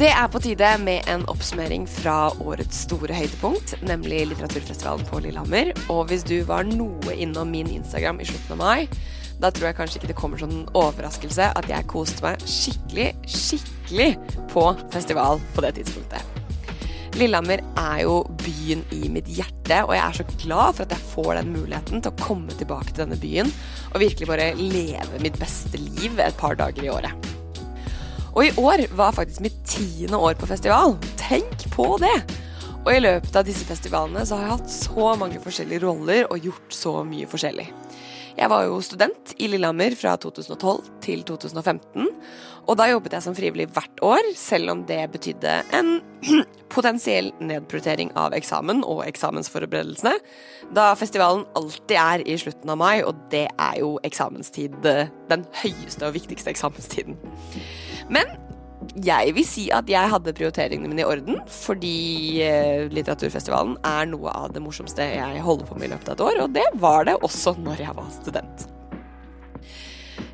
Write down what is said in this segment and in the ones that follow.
Det er på tide med en oppsummering fra årets store høydepunkt, nemlig litteraturfestivalen på Lillehammer. Og hvis du var noe innom min Instagram i slutten av mai, da tror jeg kanskje ikke det kommer som en overraskelse at jeg koste meg skikkelig, skikkelig på festival på det tidspunktet. Lillehammer er jo byen i mitt hjerte, og jeg er så glad for at jeg får den muligheten til å komme tilbake til denne byen og virkelig bare leve mitt beste liv et par dager i året. Og i år var faktisk mitt tiende år på festival. Tenk på det! Og i løpet av disse festivalene så har jeg hatt så mange forskjellige roller og gjort så mye forskjellig. Jeg var jo student i Lillehammer fra 2012 til 2015. Og da jobbet jeg som frivillig hvert år, selv om det betydde en potensiell nedprioritering av eksamen og eksamensforberedelsene, da festivalen alltid er i slutten av mai, og det er jo eksamenstid, den høyeste og viktigste eksamenstiden. Men jeg vil si at jeg hadde prioriteringene mine i orden, fordi eh, litteraturfestivalen er noe av det morsomste jeg holder på med i løpet av et år, og det var det også når jeg var student.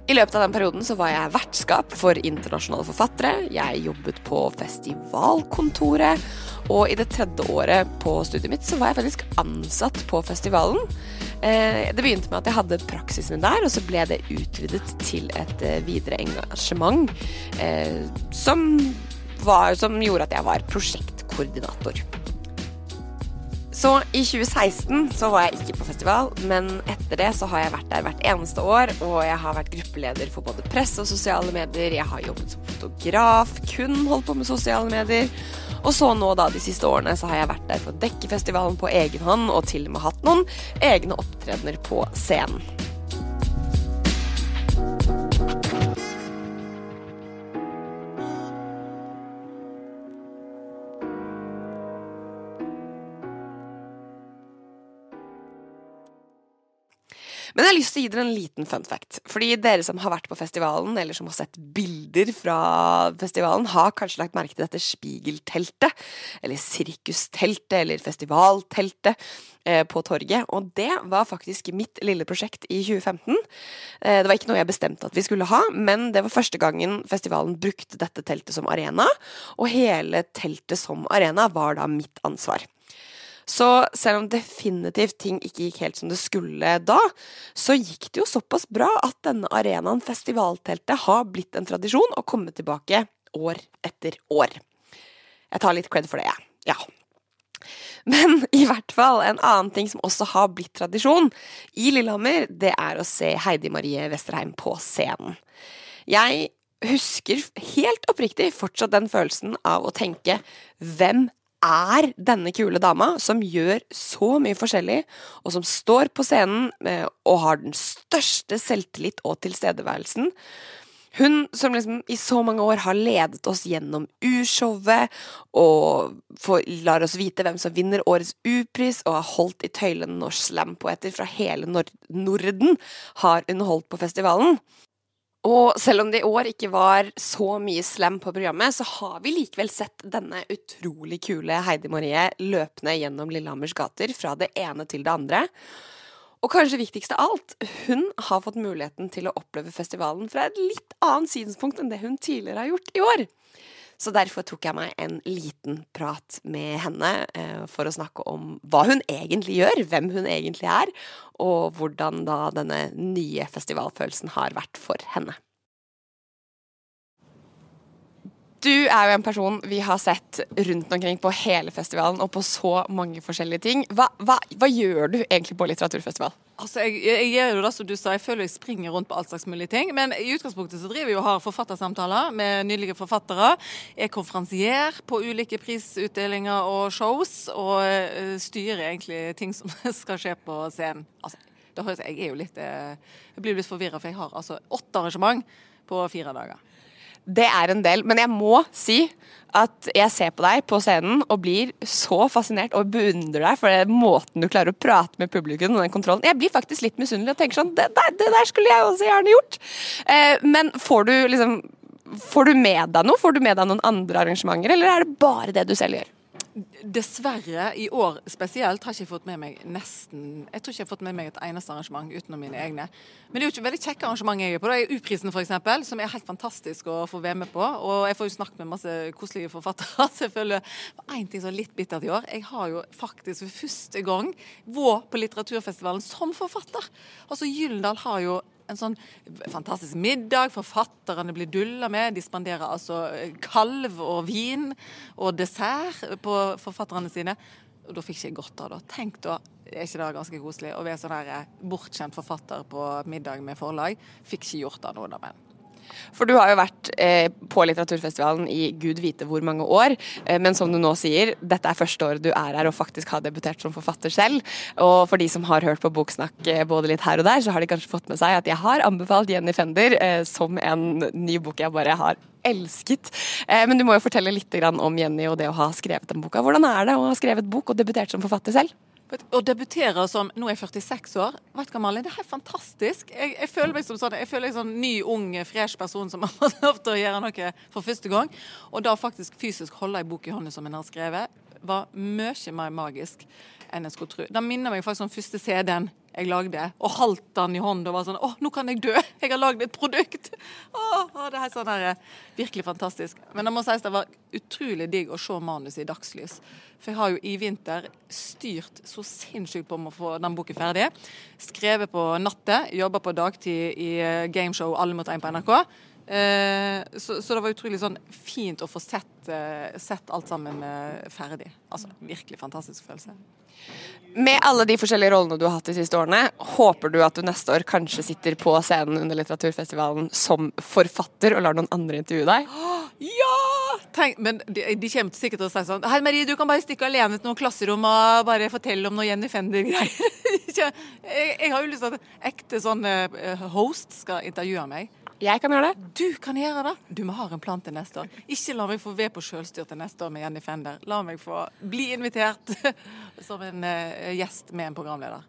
I løpet av den perioden så var jeg vertskap for internasjonale forfattere. Jeg jobbet på festivalkontoret. Og i det tredje året på studiet mitt så var jeg faktisk ansatt på festivalen. Eh, det begynte med at jeg hadde praksisen min der, og så ble det utvidet til et eh, videre engasjement eh, som, var, som gjorde at jeg var prosjektkoordinator. Så i 2016 så var jeg ikke på festival, men etter det så har jeg vært der hvert eneste år. Og jeg har vært gruppeleder for både press og sosiale medier. Jeg har jobbet som fotograf, kun holdt på med sosiale medier. Og så nå da de siste årene så har jeg vært der for å dekke festivalen på egen hånd, og til og med hatt noen egne opptredener på scenen. Men jeg har lyst til å gi dere en liten fun fact. Fordi dere som har vært på festivalen, eller som har sett bilder fra festivalen, har kanskje lagt merke til dette spigelteltet, eller sirkusteltet, eller festivalteltet eh, på torget. Og det var faktisk mitt lille prosjekt i 2015. Eh, det var ikke noe jeg bestemte at vi skulle ha, men det var første gangen festivalen brukte dette teltet som arena. Og hele teltet som arena var da mitt ansvar. Så selv om definitivt ting ikke gikk helt som det skulle da, så gikk det jo såpass bra at denne arenaen, festivalteltet, har blitt en tradisjon og kommet tilbake år etter år. Jeg tar litt cred for det, jeg. Ja. Men i hvert fall, en annen ting som også har blitt tradisjon i Lillehammer, det er å se Heidi Marie Westerheim på scenen. Jeg husker helt oppriktig fortsatt den følelsen av å tenke hvem er denne kule dama som gjør så mye forskjellig, og som står på scenen eh, og har den største selvtillit og tilstedeværelsen. Hun som liksom i så mange år har ledet oss gjennom U-showet og får, lar oss vite hvem som vinner årets U-pris, og har holdt i tøylene når slampoeter fra hele Norden har underholdt på festivalen. Og selv om det i år ikke var så mye slam på programmet, så har vi likevel sett denne utrolig kule Heidi Marie løpende gjennom Lillehammers gater fra det ene til det andre. Og kanskje viktigst av alt, hun har fått muligheten til å oppleve festivalen fra et litt annet synspunkt enn det hun tidligere har gjort i år. Så derfor tok jeg meg en liten prat med henne eh, for å snakke om hva hun egentlig gjør, hvem hun egentlig er, og hvordan da denne nye festivalfølelsen har vært for henne. Du er jo en person vi har sett rundt omkring på hele festivalen og på så mange forskjellige ting. Hva, hva, hva gjør du egentlig på litteraturfestival? Altså, jeg, jeg, gjør jo det som du sa, jeg føler jeg springer rundt på alt slags mulige ting. Men i utgangspunktet så driver jeg og har forfattersamtaler med nydelige forfattere. Er konferansier på ulike prisutdelinger og shows, og uh, styrer egentlig ting som skal skje på scenen. Altså, det høres, jeg er jo litt uh, Jeg blir litt forvirra, for jeg har altså åtte arrangement på fire dager. Det er en del, men jeg må si at jeg ser på deg på scenen og blir så fascinert og beundrer deg for den måten du klarer å prate med publikum og den kontrollen. Jeg blir faktisk litt misunnelig og tenker sånn det der, det der, skulle jeg også gjerne gjort. Eh, men får du liksom Får du med deg noe? Får du med deg noen andre arrangementer, eller er det bare det du selv gjør? Dessverre, i år spesielt, har jeg ikke fått med meg nesten Jeg tror ikke jeg har fått med meg et eneste arrangement utenom mine egne. Men det er jo ikke veldig kjekke arrangement jeg er på. Det er U-prisen f.eks., som er helt fantastisk å få være med på. Og jeg får jo snakket med masse koselige forfattere. selvfølgelig for én ting som er litt bittert i år. Jeg har jo faktisk for første gang vært på litteraturfestivalen som forfatter. Altså Gyldendal har jo en sånn fantastisk middag. Forfatterne blir dulla med. De spanderer altså eh, kalv og vin og dessert på forfatterne sine. Og da fikk ikke jeg godt av det. Tenk da, er ikke det ganske koselig å være sånn eh, bortskjemt forfatter på middag med forlag? Fikk ikke gjort det noe, da, men. For du har jo vært eh, på litteraturfestivalen i gud vite hvor mange år. Eh, men som du nå sier, dette er første året du er her og faktisk har debutert som forfatter selv. Og for de som har hørt på Boksnakk eh, både litt her og der, så har de kanskje fått med seg at jeg har anbefalt Jenny Fender eh, som en ny bok jeg bare har elsket. Eh, men du må jo fortelle litt om Jenny og det å ha skrevet den boka. Hvordan er det å ha skrevet bok og debutert som forfatter selv? Å debutere som Nå er jeg 46 år. Vet du hva, Malin? Det er helt fantastisk. Jeg, jeg føler meg som sånn, jeg føler meg sånn ny, ung, fresh person som har fått lov til å gjøre noe for første gang. Og da faktisk fysisk holde ei bok i hånda som en har skrevet, var mye mer magisk enn jeg skulle tro. Det minner meg faktisk om første CD-en jeg lagde, og holdt den i hånda og var sånn Å, nå kan jeg dø! Jeg har lagd et produkt! Å, det er sånn her, eh, virkelig fantastisk. Men det må sies det var utrolig digg å se manuset i dagslys. For jeg har jo i vinter styrt så sinnssykt på om å få den boken ferdig. Skrevet på natte, jobba på dagtid i eh, gameshow Alle mot én på NRK. Eh, så, så, det var utrolig sånn fint å få sett, eh, sett alt sammen eh, ferdig. Altså virkelig fantastisk følelse. Med alle de forskjellige rollene du har hatt de siste årene, håper du at du neste år kanskje sitter på scenen under litteraturfestivalen som forfatter og lar noen andre intervjue deg? Ja! Tenk, men de, de, kommer sikkert til å si sånn Hei, Marie, du kan bare stikke alene til noen klasserom og bare fortelle om noe Jenny Fender-greier. jeg, jeg, har jo lyst til at ekte sånn host skal intervjue meg. Jeg kan gjøre det. Du kan gjøre det. Du må ha en plan til neste år. Ikke la meg få ved på sjølstyr til neste år med Jenny Fender. La meg få bli invitert som en uh, gjest med en programleder.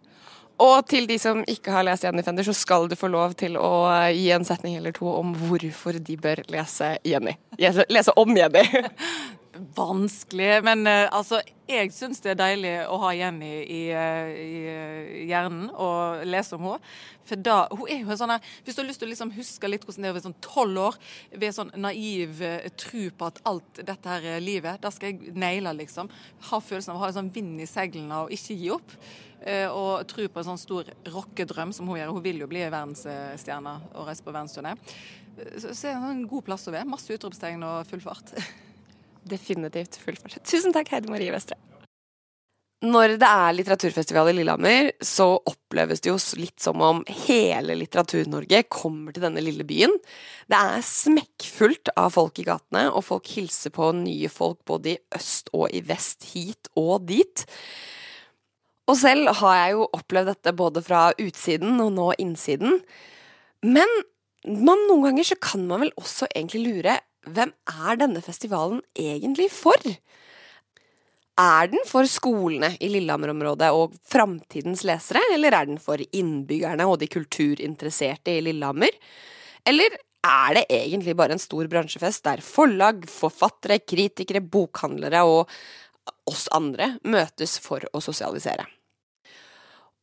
Og til de som ikke har lest Jenny Fender, så skal du få lov til å eh, gi en setning eller to om hvorfor de bør lese Jenny. Lese om Jenny. vanskelig. Men uh, altså, jeg syns det er deilig å ha Jenny i, i, i uh, hjernen og lese om henne. For da, hun er jo sånn her, Hvis du har lyst til å liksom huske litt hvordan det er å være sånn tolv år, ved sånn naiv tro på at alt dette her er livet, da skal jeg naile, liksom. Ha følelsen av å ha en sånn vind i seilene og ikke gi opp. og tro på en sånn stor rockedrøm som hun gjør. Hun vil jo bli verdensstjerne og reise på verdensturné. Så, er det en god plass å være. Masse utropstegn og full fart. definitivt full fart. Tusen takk, Heide Marie Vestre. Når det er litteraturfestival i Lillehammer, så oppleves det jo litt som om hele Litteratur-Norge kommer til denne lille byen. Det er smekkfullt av folk i gatene, og folk hilser på nye folk både i øst og i vest, hit og dit. Og selv har jeg jo opplevd dette både fra utsiden og nå innsiden. Men man, noen ganger så kan man vel også egentlig lure hvem er denne festivalen egentlig for? Er den for skolene i Lillehammer-området og framtidens lesere, eller er den for innbyggerne og de kulturinteresserte i Lillehammer? Eller er det egentlig bare en stor bransjefest der forlag, forfattere, kritikere, bokhandlere og oss andre møtes for å sosialisere?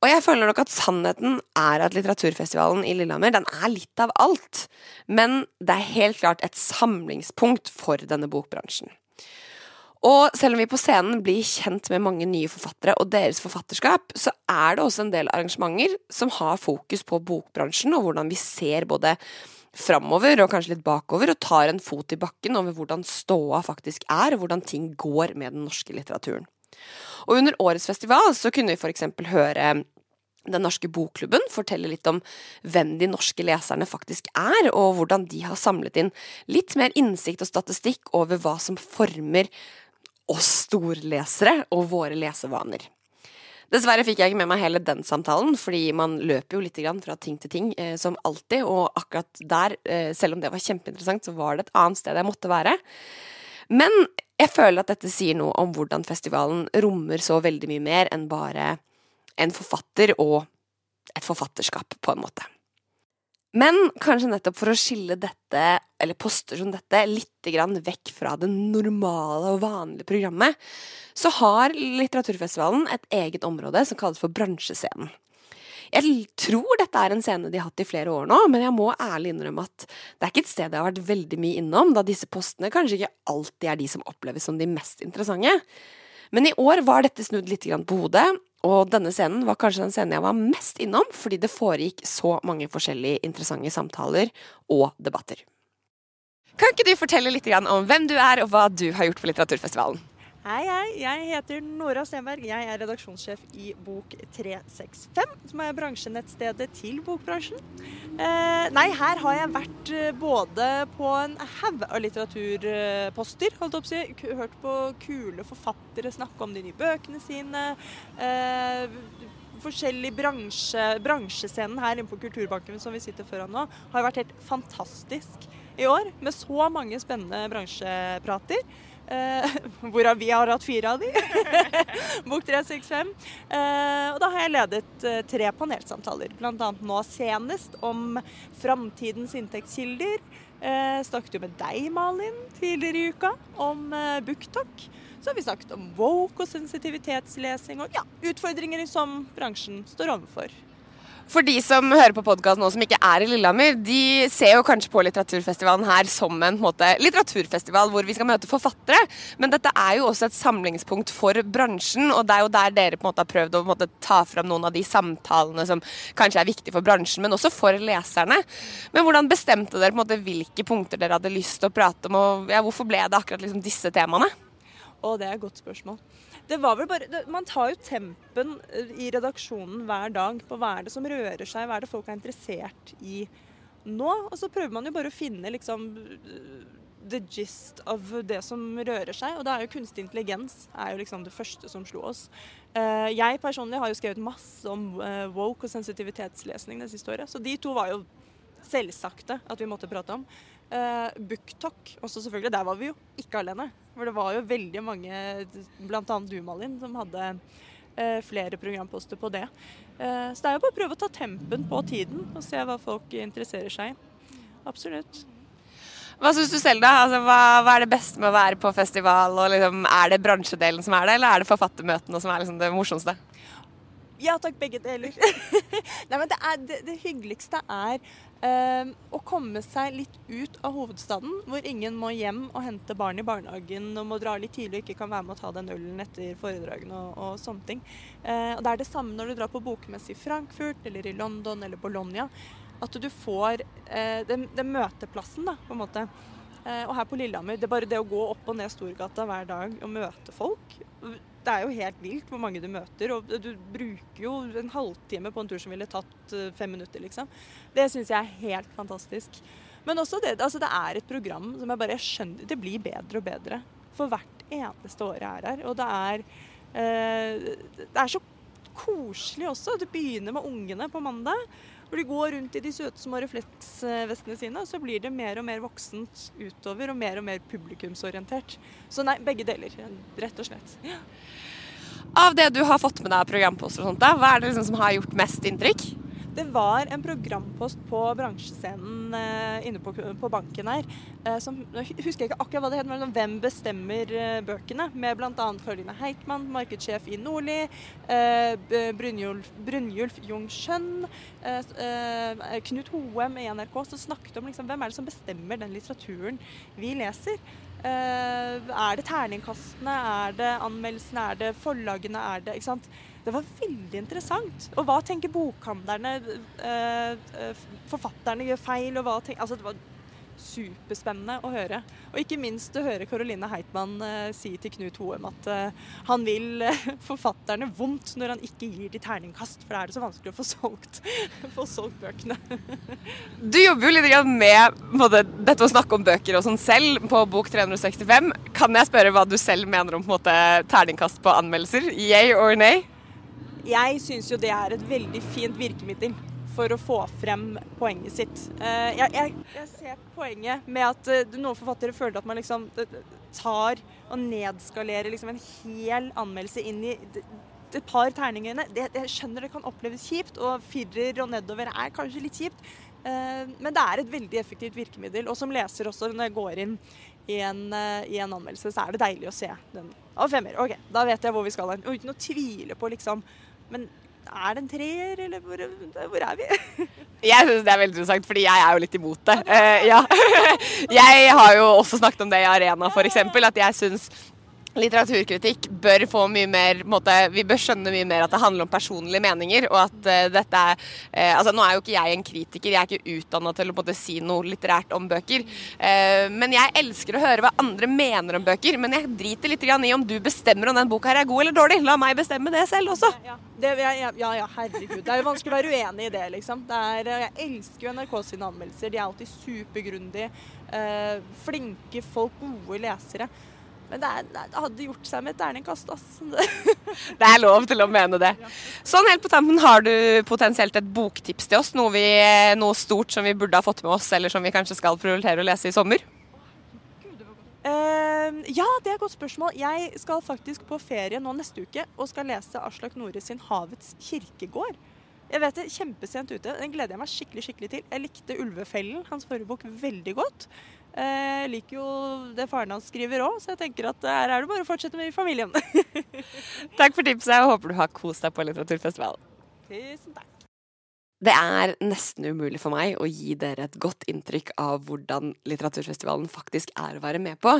Og jeg føler nok at sannheten er at litteraturfestivalen i Lillehammer den er litt av alt. Men det er helt klart et samlingspunkt for denne bokbransjen. Og selv om vi på scenen blir kjent med mange nye forfattere og deres forfatterskap, så er det også en del arrangementer som har fokus på bokbransjen, og hvordan vi ser både framover og kanskje litt bakover, og tar en fot i bakken over hvordan ståa faktisk er, og hvordan ting går med den norske litteraturen. Og under årets festival så kunne vi f.eks. høre den norske bokklubben forteller litt om hvem de norske leserne faktisk er, og hvordan de har samlet inn litt mer innsikt og statistikk over hva som former oss storlesere og våre lesevaner. Dessverre fikk jeg ikke med meg hele den samtalen, fordi man løper jo litt fra ting til ting, eh, som alltid, og akkurat der, eh, selv om det var kjempeinteressant, så var det et annet sted jeg måtte være. Men jeg føler at dette sier noe om hvordan festivalen rommer så veldig mye mer enn bare en forfatter og et forfatterskap, på en måte. Men kanskje nettopp for å skille dette, eller poster som dette, litt vekk fra det normale og vanlige programmet, så har Litteraturfestivalen et eget område som kalles for bransjescenen. Jeg tror dette er en scene de har hatt i flere år nå, men jeg må ærlig innrømme at det er ikke et sted jeg har vært veldig mye innom, da disse postene kanskje ikke alltid er de som oppleves som de mest interessante. Men i år var dette snudd litt på hodet, og denne scenen var kanskje den scenen jeg var mest innom, fordi det foregikk så mange forskjellige interessante samtaler og debatter. Kan ikke du fortelle litt om hvem du er, og hva du har gjort på Litteraturfestivalen? Hei, hei. Jeg heter Nora Stenberg. Jeg er redaksjonssjef i Bok365, som er bransjenettstedet til bokbransjen. Eh, nei, her har jeg vært eh, både på en haug av litteraturposter, holdt opp å si. Hørt på kule forfattere snakke om de nye bøkene sine. Eh, forskjellig bransje, bransjescenen her inne på Kulturbanken som vi sitter foran nå, har vært helt fantastisk i år. Med så mange spennende bransjeprater. Uh, hvorav vi har hatt fire av de. Bok 365. Uh, eh, og da har jeg ledet uh, tre panelsamtaler, bl.a. nå senest om framtidens inntektskilder. Uh, snakket jo med deg, Malin, tidligere i uka om uh, BookTok. Så har vi snakket om woke og sensitivitetslesing og ja, utfordringer som bransjen står overfor. For de som hører på podkast nå som ikke er i Lillehammer, de ser jo kanskje på litteraturfestivalen her som en, måte, litteraturfestival hvor vi skal møte forfattere. Men dette er jo også et samlingspunkt for bransjen, og det er jo der dere på en måte har prøvd å måte, ta fram noen av de samtalene som kanskje er viktige for bransjen, men også for leserne. Men hvordan bestemte dere på en måte hvilke punkter dere hadde lyst til å prate om, og ja, hvorfor ble det akkurat liksom disse temaene? Å, det er et godt spørsmål. Det var vel bare, Man tar jo tempen eh, i redaksjonen hver dag på hva er det som rører seg, hva er det folk er interessert i nå. Og så prøver man jo bare å finne liksom the gist of det som rører seg. Og da er jo kunstig intelligens er jo liksom det første som slo oss. Eh, jeg personlig har jo skrevet masse om eh, woke og sensitivitetslesning det siste året, så de to var jo selvsagte at vi måtte prate om. BookTok også, selvfølgelig. Der var vi jo ikke alene. For det var jo veldig mange, bl.a. du Malin, som hadde eh, flere programposter på det. Eh, så det er jo bare å prøve å ta tempen på tiden og se hva folk interesserer seg i. Absolutt. Hva syns du selv, da? Altså, hva, hva, er det beste med å være på festival? Og liksom, er det bransjedelen som er det, eller er det forfattermøtene som er liksom det morsomste? Ja takk, begge deler. Nei, men det, er, det, det hyggeligste er å komme seg litt ut av hovedstaden, hvor ingen må hjem og hente barn i barnehagen og må dra litt tidlig og ikke kan være med å ta den ølen etter foredragene og, og sånne ting. Uh, og Det er det samme når du drar på bokmesse i Frankfurt eller i London eller Bologna. At du får uh, den, den, møteplassen, da, på en måte. Eh, og her på Lillehammer, det er bare det å gå opp og ned Storgata hver dag og møte folk det er jo helt vilt hvor mange du møter. Og du bruker jo en halvtime på en tur som ville tatt eh, fem minutter, liksom. Det syns jeg er helt fantastisk. Men også det, altså det er et program som jeg bare skjønner Det blir bedre og bedre for hvert eneste år jeg er her. Og det er, eh, det er så koselig også. Det begynner med ungene på mandag. Hvor de går rundt i de søte små refleksvestene sine, og så blir det mer og mer voksent utover og mer og mer publikumsorientert. Så nei, begge deler, rett og slett. Ja. Av det du har fått med deg av programposter og sånt, da, hva er det liksom som har gjort mest inntrykk? Det var en programpost på bransjescenen eh, inne på, på, banken her. Eh, som, jeg husker ikke akkurat hva det het, men Hvem bestemmer eh, bøkene? Med bl.a. følgende Heitmann, markedssjef i Nordli, eh, Brynjulf, Brynjulf Jung Schjønn, eh, eh, Knut Hoem i NRK, som snakket om liksom, hvem er det som bestemmer den litteraturen vi leser. er det terningkastene, er det anmeldelsene, er det forlagene, er det ikke sant? Det var veldig interessant. Og hva tenker bokhandlerne? Eh, eh, forfatterne gjør feil, og hva tenker Altså, det var superspennende å høre. Og ikke minst å høre Caroline Heitmann eh, si til Knut Hoem at han vil forfatterne vondt når han ikke gir de terningkast, for da er det så vanskelig å få solgt, få solgt bøkene. du jobber jo litt med måte, dette å snakke om bøker og sånn selv på Bok 365. Kan jeg spørre hva du selv mener om på måte, terningkast på anmeldelser? Yay or nay? Jeg syns jo det er et veldig fint virkemiddel for å få frem poenget sitt. Eh, jeg, jeg, jeg ser poenget med at eh, noen forfattere føler at man liksom tar og nedskalerer liksom en hel anmeldelse inn i et par terninger. Det, jeg skjønner det kan oppleves kjipt, og firer og nedover er kanskje litt kjipt. Eh, men det er et veldig effektivt virkemiddel. Og som leser også, når jeg går inn i en, i en anmeldelse, så er det deilig å se den. Av femmer. OK, da vet jeg hvor vi skal hen. Og uten å tvile på, liksom Men er det en treer, eller hvor, hvor er vi? jeg syns det er veldig interessant, fordi jeg er jo litt imot det. Uh, ja. jeg har jo også snakket om det i Arena, f.eks. At jeg syns litteraturkritikk bør få mye mer måte, Vi bør skjønne mye mer at det handler om personlige meninger. og at uh, dette er uh, altså Nå er jo ikke jeg en kritiker, jeg er ikke utdanna til å måte, si noe litterært om bøker. Uh, men jeg elsker å høre hva andre mener om bøker. Men jeg driter litt i om du bestemmer om den boka her er god eller dårlig. La meg bestemme det selv også. Ja, det, ja, ja herregud. Det er jo vanskelig å være uenig i det, liksom. Det er, jeg elsker jo NRK sine anmeldelser. De er alltid supergrundige. flinke folk, gode lesere. Men det, er, det, hadde gjort seg med et terningkast, ass. det er lov til å mene det. Sånn helt på tampen, har du potensielt et boktips til oss? Noe, vi, noe, stort som vi burde ha fått med oss, eller som vi kanskje skal prioritere å lese i sommer? Uh, ja, det er et godt spørsmål. Jeg skal faktisk på ferie nå neste uke og skal lese Aslak Nore sin 'Havets kirkegård'. Jeg vet det, Kjempesent ute. Den gleder jeg meg skikkelig skikkelig til. Jeg likte 'Ulvefellen', hans forrige bok, veldig godt. Eh, jeg liker jo det faren hans skriver òg, så jeg tenker at her er det bare å fortsette med i familien. takk for tipset, og håper du har kost deg på litteraturfestivalen. Tusen takk. Det er nesten umulig for meg å gi dere et godt inntrykk av hvordan litteraturfestivalen faktisk er å være med på.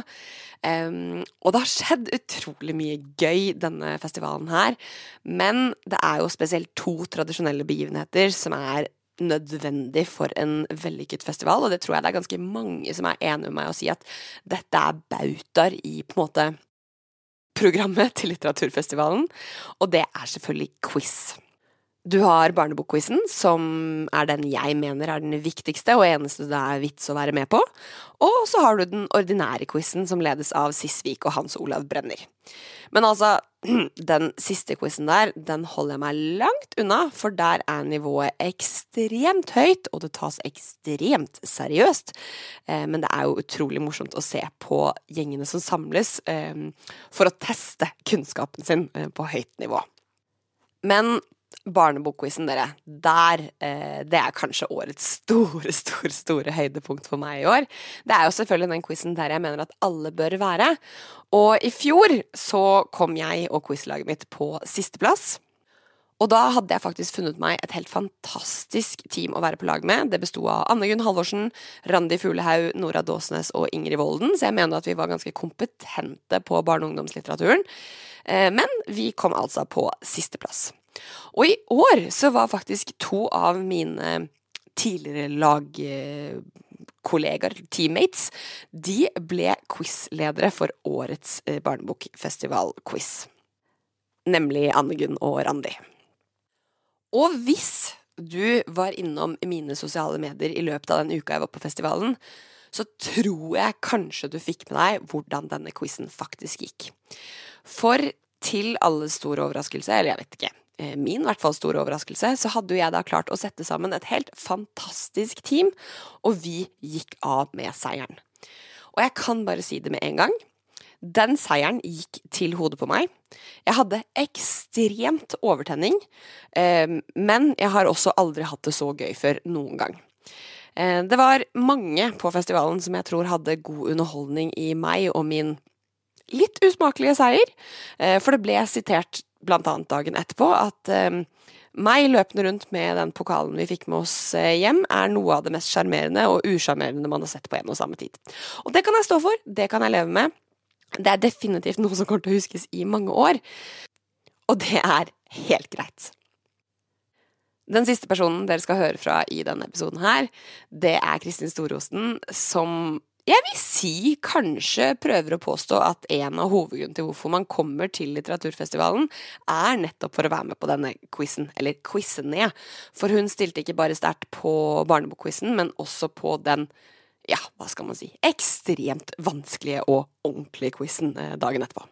Um, og det har skjedd utrolig mye gøy denne festivalen her. Men det er jo spesielt to tradisjonelle begivenheter som er nødvendig for en vellykket festival, og det tror jeg det er ganske mange som er enig med meg å si at dette er bautaer i på en måte programmet til litteraturfestivalen, og det er selvfølgelig quiz. Du har barnebokquizen, som er den jeg mener er den viktigste og eneste det er vits å være med på. Og så har du den ordinære quizen, som ledes av Sisvik og Hans Olav Brenner. Men altså, den siste quizen der, den holder jeg meg langt unna, for der er nivået ekstremt høyt, og det tas ekstremt seriøst. Eh, men det er jo utrolig morsomt å se på gjengene som samles eh, for å teste kunnskapen sin eh, på høyt nivå. Men Barnebokquizen, dere. Der eh, Det er kanskje årets store, store, store høydepunkt for meg i år. Det er jo selvfølgelig den quizen der jeg mener at alle bør være. Og i fjor så kom jeg og quizlaget mitt på sisteplass. Og da hadde jeg faktisk funnet meg et helt fantastisk team å være på lag med. Det besto av Anne Gunn Halvorsen, Randi Fuglehaug, Nora Dåsnes og Ingrid Volden, så jeg mener at vi var ganske kompetente på barne- og ungdomslitteraturen. Eh, men vi kom altså på sisteplass. Og i år så var faktisk to av mine tidligere lagkollegaer, teammates, de ble quizledere for årets barnebokfestivalquiz. barnebokfestival-quiz. Nemlig Annegunn og Randi. Og hvis du var innom mine sosiale medier i løpet av den uka jeg var på festivalen, så tror jeg kanskje du fikk med deg hvordan denne quizen faktisk gikk. For til alles store overraskelse, eller jeg vet ikke, Eh, min i hvert fall store overraskelse, så hadde jo jeg da klart å sette sammen et helt fantastisk team, og vi gikk av med seieren. Og jeg kan bare si det med en gang. Den seieren gikk til hodet på meg. Jeg hadde ekstremt overtenning, eh, men jeg har også aldri hatt det så gøy før noen gang. Eh, det var mange på festivalen som jeg tror hadde god underholdning i meg og min litt usmakelige seier, for det ble sitert annet dagen etterpå, at um, meg løpende rundt med den pokalen vi fikk med oss eh, hjem, er noe av det mest sjarmerende og usjarmerende man har sett på en og samme tid. Og det kan jeg stå for, det kan jeg leve med. Det er definitivt noe som kommer til å huskes i mange år, og det er helt greit. Den siste personen dere skal høre fra i denne episoden her, det er Kristin Storosten, som jeg vil si kanskje prøver å påstå at en av hovedgrunnene til hvorfor man kommer til litteraturfestivalen, er nettopp for å være med på denne quizen, eller quizene. For hun stilte ikke bare sterkt på barnebokquizen, men også på den ja, hva skal man si, ekstremt vanskelige og ordentlige quizen eh, dagen etterpå.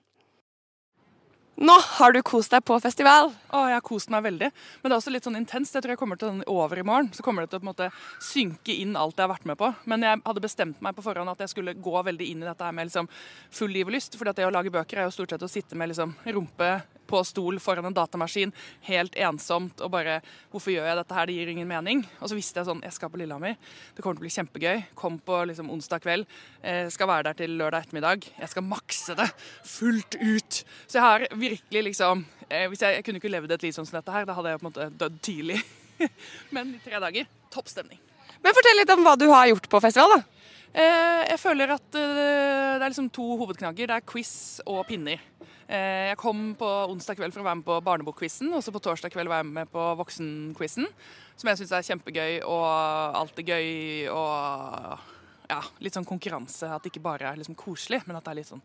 Nå har du kost deg på festival. Å, jeg har kost meg veldig. Men det er også litt sånn intenst. Jeg tror jeg kommer til den over i morgen. Så kommer det til å måte synke inn alt jeg har vært med på. Men jeg hadde bestemt meg på forhånd at jeg skulle gå veldig inn i dette her med liksom full liv og lyst. For det å lage bøker er jo stort sett å sitte med liksom rumpe på stol foran en datamaskin, helt ensomt og bare Hvorfor gjør jeg dette her? Det gir ingen mening. Og så visste jeg sånn Jeg skal på Lillehammer. Det kommer til å bli kjempegøy. Kom på liksom onsdag kveld. Jeg skal være der til lørdag ettermiddag. Jeg skal makse det fullt ut. Så jeg har virkelig liksom eh, Hvis jeg, jeg kunne ikke levd et liv sånn som dette her, da hadde jeg på en måte dødd tidlig. Men i tre dager topp stemning. Men fortell litt om hva du har gjort på festival, da. Eh, jeg føler at eh, det er liksom to hovedknagger. Det er quiz og pinner. Eh, jeg kom på onsdag kveld for å være med på barnebokquizen, og så på torsdag kveld være med på voksenquizen. Som jeg syns er kjempegøy, og alt er gøy og ja, litt sånn konkurranse. At det ikke bare er liksom koselig, men at det er litt sånn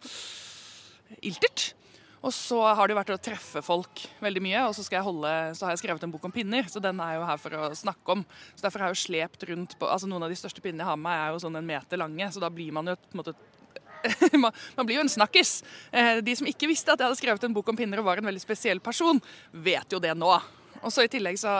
iltert. Og så har det vært å treffe folk veldig mye, og så, holde, så har jeg skrevet en bok om pinner. Så den er jo her for å snakke om. Så Derfor har jeg jo slept rundt på altså Noen av de største pinnene jeg har med meg, er jo sånn en meter lange, så da blir man jo på en måte man blir jo en snakkis. Eh, de som ikke visste at jeg hadde skrevet en bok om pinner og var en veldig spesiell person, vet jo det nå. Og så i tillegg så,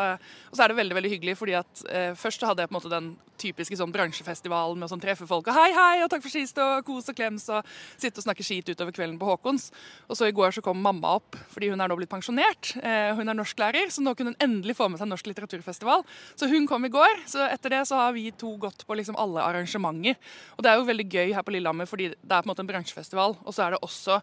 så er det veldig veldig hyggelig, fordi at eh, først hadde jeg på en måte den typiske sånn bransjefestivalen med å sånn treffe folk og hei, hei, og takk for sist, og kos og klems, og sitte og snakke skit utover kvelden på Håkons. Og så i går så kom mamma opp, fordi hun er nå blitt pensjonert. Eh, hun er norsklærer, så nå kunne hun endelig få med seg Norsk litteraturfestival. Så hun kom i går, så etter det så har vi to gått på liksom alle arrangementer. Og det er jo veldig gøy her på Lillehammer, fordi det er på en måte en bransjefestival, og så er det også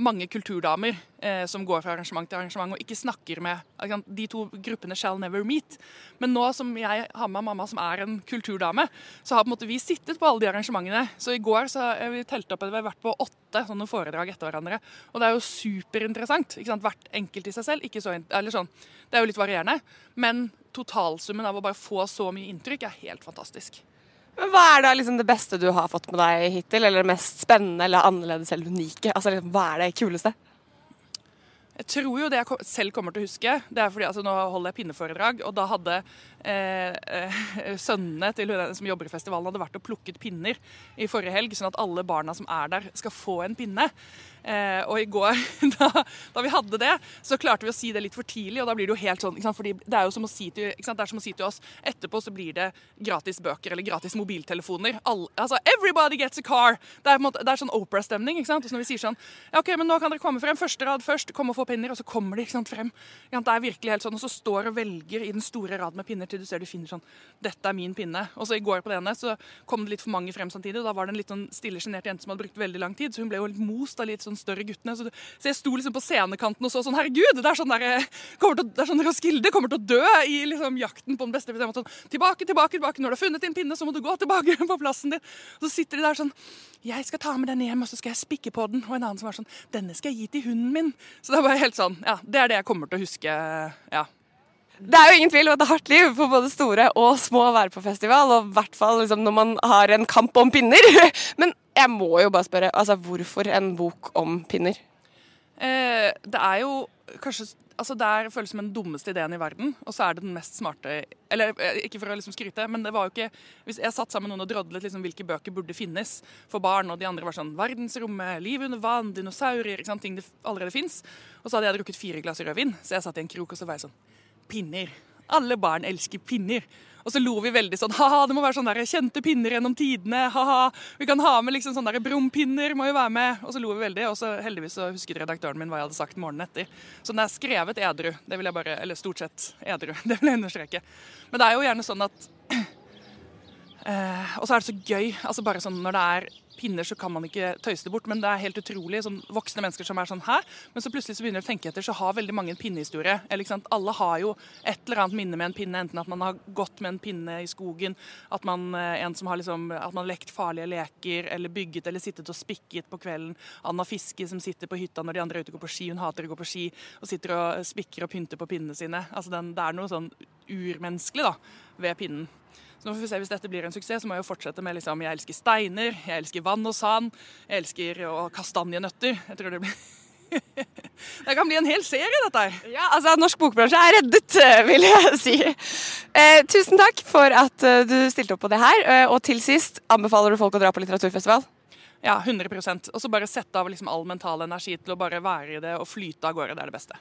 mange kulturdamer eh, som går fra arrangement til arrangement og ikke snakker med De to gruppene shall never meet. Men nå som jeg har med mamma, som er en kulturdame, så har på en måte vi sittet på alle de arrangementene. Så i går så vi telt opp at vi har vært på åtte sånne foredrag etter hverandre. Og det er jo superinteressant. ikke sant? Hvert enkelt i seg selv. ikke så, eller sånn, Det er jo litt varierende. Men totalsummen av å bare få så mye inntrykk er helt fantastisk. Men Hva er da liksom det beste du har fått med deg hittil? Eller det mest spennende eller annerledes eller unike? Altså, liksom, Hva er det kuleste? Jeg tror jo det jeg selv kommer til å huske, det er fordi altså, nå holder jeg pinneforedrag, og da hadde eh, eh, sønnene til hun som jobber i festivalen, hadde vært og plukket pinner i forrige helg, sånn at alle barna som er der, skal få en pinne. Eh, og i går, da, da, vi hadde det, så klarte vi å si det litt for tidlig, og da blir det jo helt sånn fordi Det er jo som å si til, det er som å si til oss etterpå så blir det gratis bøker eller gratis mobiltelefoner. All, altså, Everybody gets a car! Det er, måte, det er sånn Opera-stemning. ikke sant? Og så når vi sier sånn ja, ok, men nå kan dere komme frem, første rad først, kom og få pinner, og så kommer de sant, frem. Ja, det er virkelig helt sånn, Og så står og velger i den store rad med pinner til du ser du finner sånn Dette er min pinne. Og så i går på det ene så kom det litt for mange frem samtidig, og da var det en litt sånn stille, sjenert jente som hadde brukt veldig lang tid, så hun ble jo litt most av litt sånn større guttene. Så, så jeg sto liksom på scenekanten og så sånn Herregud, det er sånn der, til, det er sånn Roskilde kommer til å dø i liksom jakten på den beste. Sånn, tilbake, tilbake, tilbake. Når du har funnet din pinne, så må du gå tilbake på plassen din. Og så sitter de der sånn Jeg skal ta med den hjem, og så skal jeg spikke på den. Og en annen som var sånn Denne skal jeg gi til hunden min. Så det var helt sånn Ja, det er det jeg kommer til å huske. Ja. Det er jo ingen tvil om at det er hardt liv for både store og små å være på festival. Og i hvert fall liksom, når man har en kamp om pinner. Men jeg må jo bare spørre, altså hvorfor en bok om pinner? Eh, det er jo kanskje altså Det føles som den dummeste ideen i verden, og så er det den mest smarte Eller eh, ikke for å liksom skryte, men det var jo ikke hvis Jeg satt sammen med noen og drodlet liksom hvilke bøker burde finnes for barn, og de andre var sånn Verdensrommet, Liv under vann, dinosaurer, ting det allerede fins. Og så hadde jeg drukket fire glass rødvin, så jeg satt i en krok og så var jeg sånn pinner. Alle barn elsker pinner. Og så lo vi veldig sånn ha-ha, det må være sånne der kjente pinner gjennom tidene. ha-ha, Vi kan ha med liksom sånne brumpinner, må jo være med. Og så lo vi veldig, og så heldigvis så husket redaktøren min hva jeg hadde sagt morgenen etter. Så den er skrevet edru. Det vil jeg bare, Eller stort sett edru, det vil jeg understreke. Men det er jo gjerne sånn at eh, Og så er det så gøy. altså bare sånn Når det er pinner, så kan man ikke tøyse det bort. Men det er helt utrolig. sånn Voksne mennesker som er sånn her. Men så plutselig så begynner du å tenke etter, så har veldig mange en pinnehistorie. Alle har jo et eller annet minne med en pinne. Enten at man har gått med en pinne i skogen, at man, eh, en som har liksom, at man har lekt farlige leker, eller bygget eller sittet og spikket på kvelden. Anna Fiske som sitter på hytta når de andre er ute og går på ski. Hun hater å gå på ski og sitter og spikker og pynter på pinnene sine. Altså den, Det er noe sånn urmenneskelig da, ved pinnen. Så nå får vi se Hvis dette blir en suksess, så må jeg jo fortsette med liksom, jeg elsker steiner, jeg elsker vann og sand, jeg elsker og kastanjenøtter. Jeg tror det blir Det kan bli en hel serie, dette her. Ja, altså Norsk bokbransje er reddet, eh, vil jeg si. Eh, tusen takk for at uh, du stilte opp på det her. Uh, og til sist, anbefaler du folk å dra på litteraturfestival? Ja, 100% Og så bare sette av liksom all mental energi til å bare være i det og flyte av gårde. Det er det beste.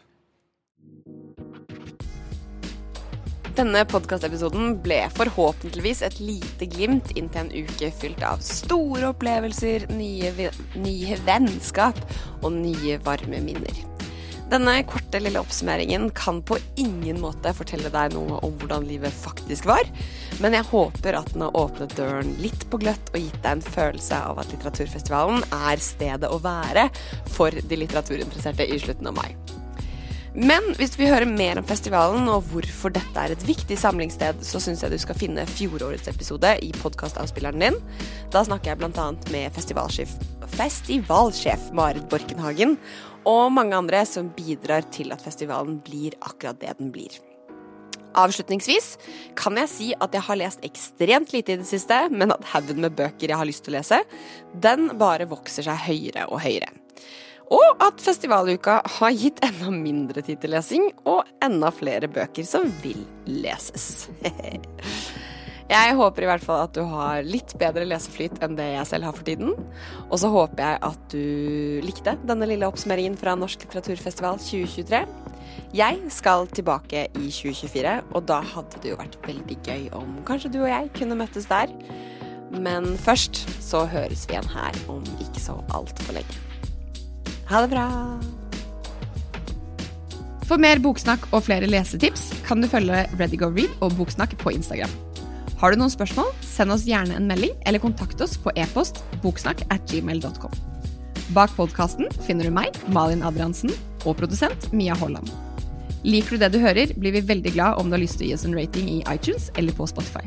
Denne podkastepisoden ble forhåpentligvis et lite glimt inn til en uke fylt av store opplevelser, nye, nye vennskap og nye varme minner. Denne korte, lille oppsummeringen kan på ingen måte fortelle deg noe om hvordan livet faktisk var, men jeg håper at den har åpnet døren litt på gløtt og gitt deg en følelse av at litteraturfestivalen er stedet å være for de litteraturinteresserte i slutten av mai. Men hvis du vil høre mer om festivalen og hvorfor dette er et viktig samlingssted, så syns jeg du skal finne fjorårets episode i podkastavspilleren din. Da snakker jeg bl.a. med festivalsjef, festivalsjef Marit Borkenhagen og mange andre som bidrar til at festivalen blir akkurat det den blir. Avslutningsvis kan jeg si at jeg har lest ekstremt lite i det siste, men at haugen med bøker jeg har lyst til å lese, den bare vokser seg høyere og høyere. Og at festivaluka har gitt enda mindre tid til lesing, og enda flere bøker som vil leses. Jeg håper i hvert fall at du har litt bedre leseflyt enn det jeg selv har for tiden. Og så håper jeg at du likte denne lille oppsummeringen fra Norsk litteraturfestival 2023. Jeg skal tilbake i 2024, og da hadde det jo vært veldig gøy om kanskje du og jeg kunne møttes der. Men først så høres vi igjen her om ikke så altfor lenge. Ha det bra! For mer boksnakk og flere lesetips kan du følge Readygo Read og Boksnakk på Instagram. Har du noen spørsmål, send oss gjerne en melding eller kontakt oss på e-post boksnakk at gmail.com. Bak podkasten finner du meg, Malin Adriansen, og produsent Mia Holland. Liker du det du hører, blir vi veldig glad om du har lyst til å gi oss en rating i iTunes eller på Spotify.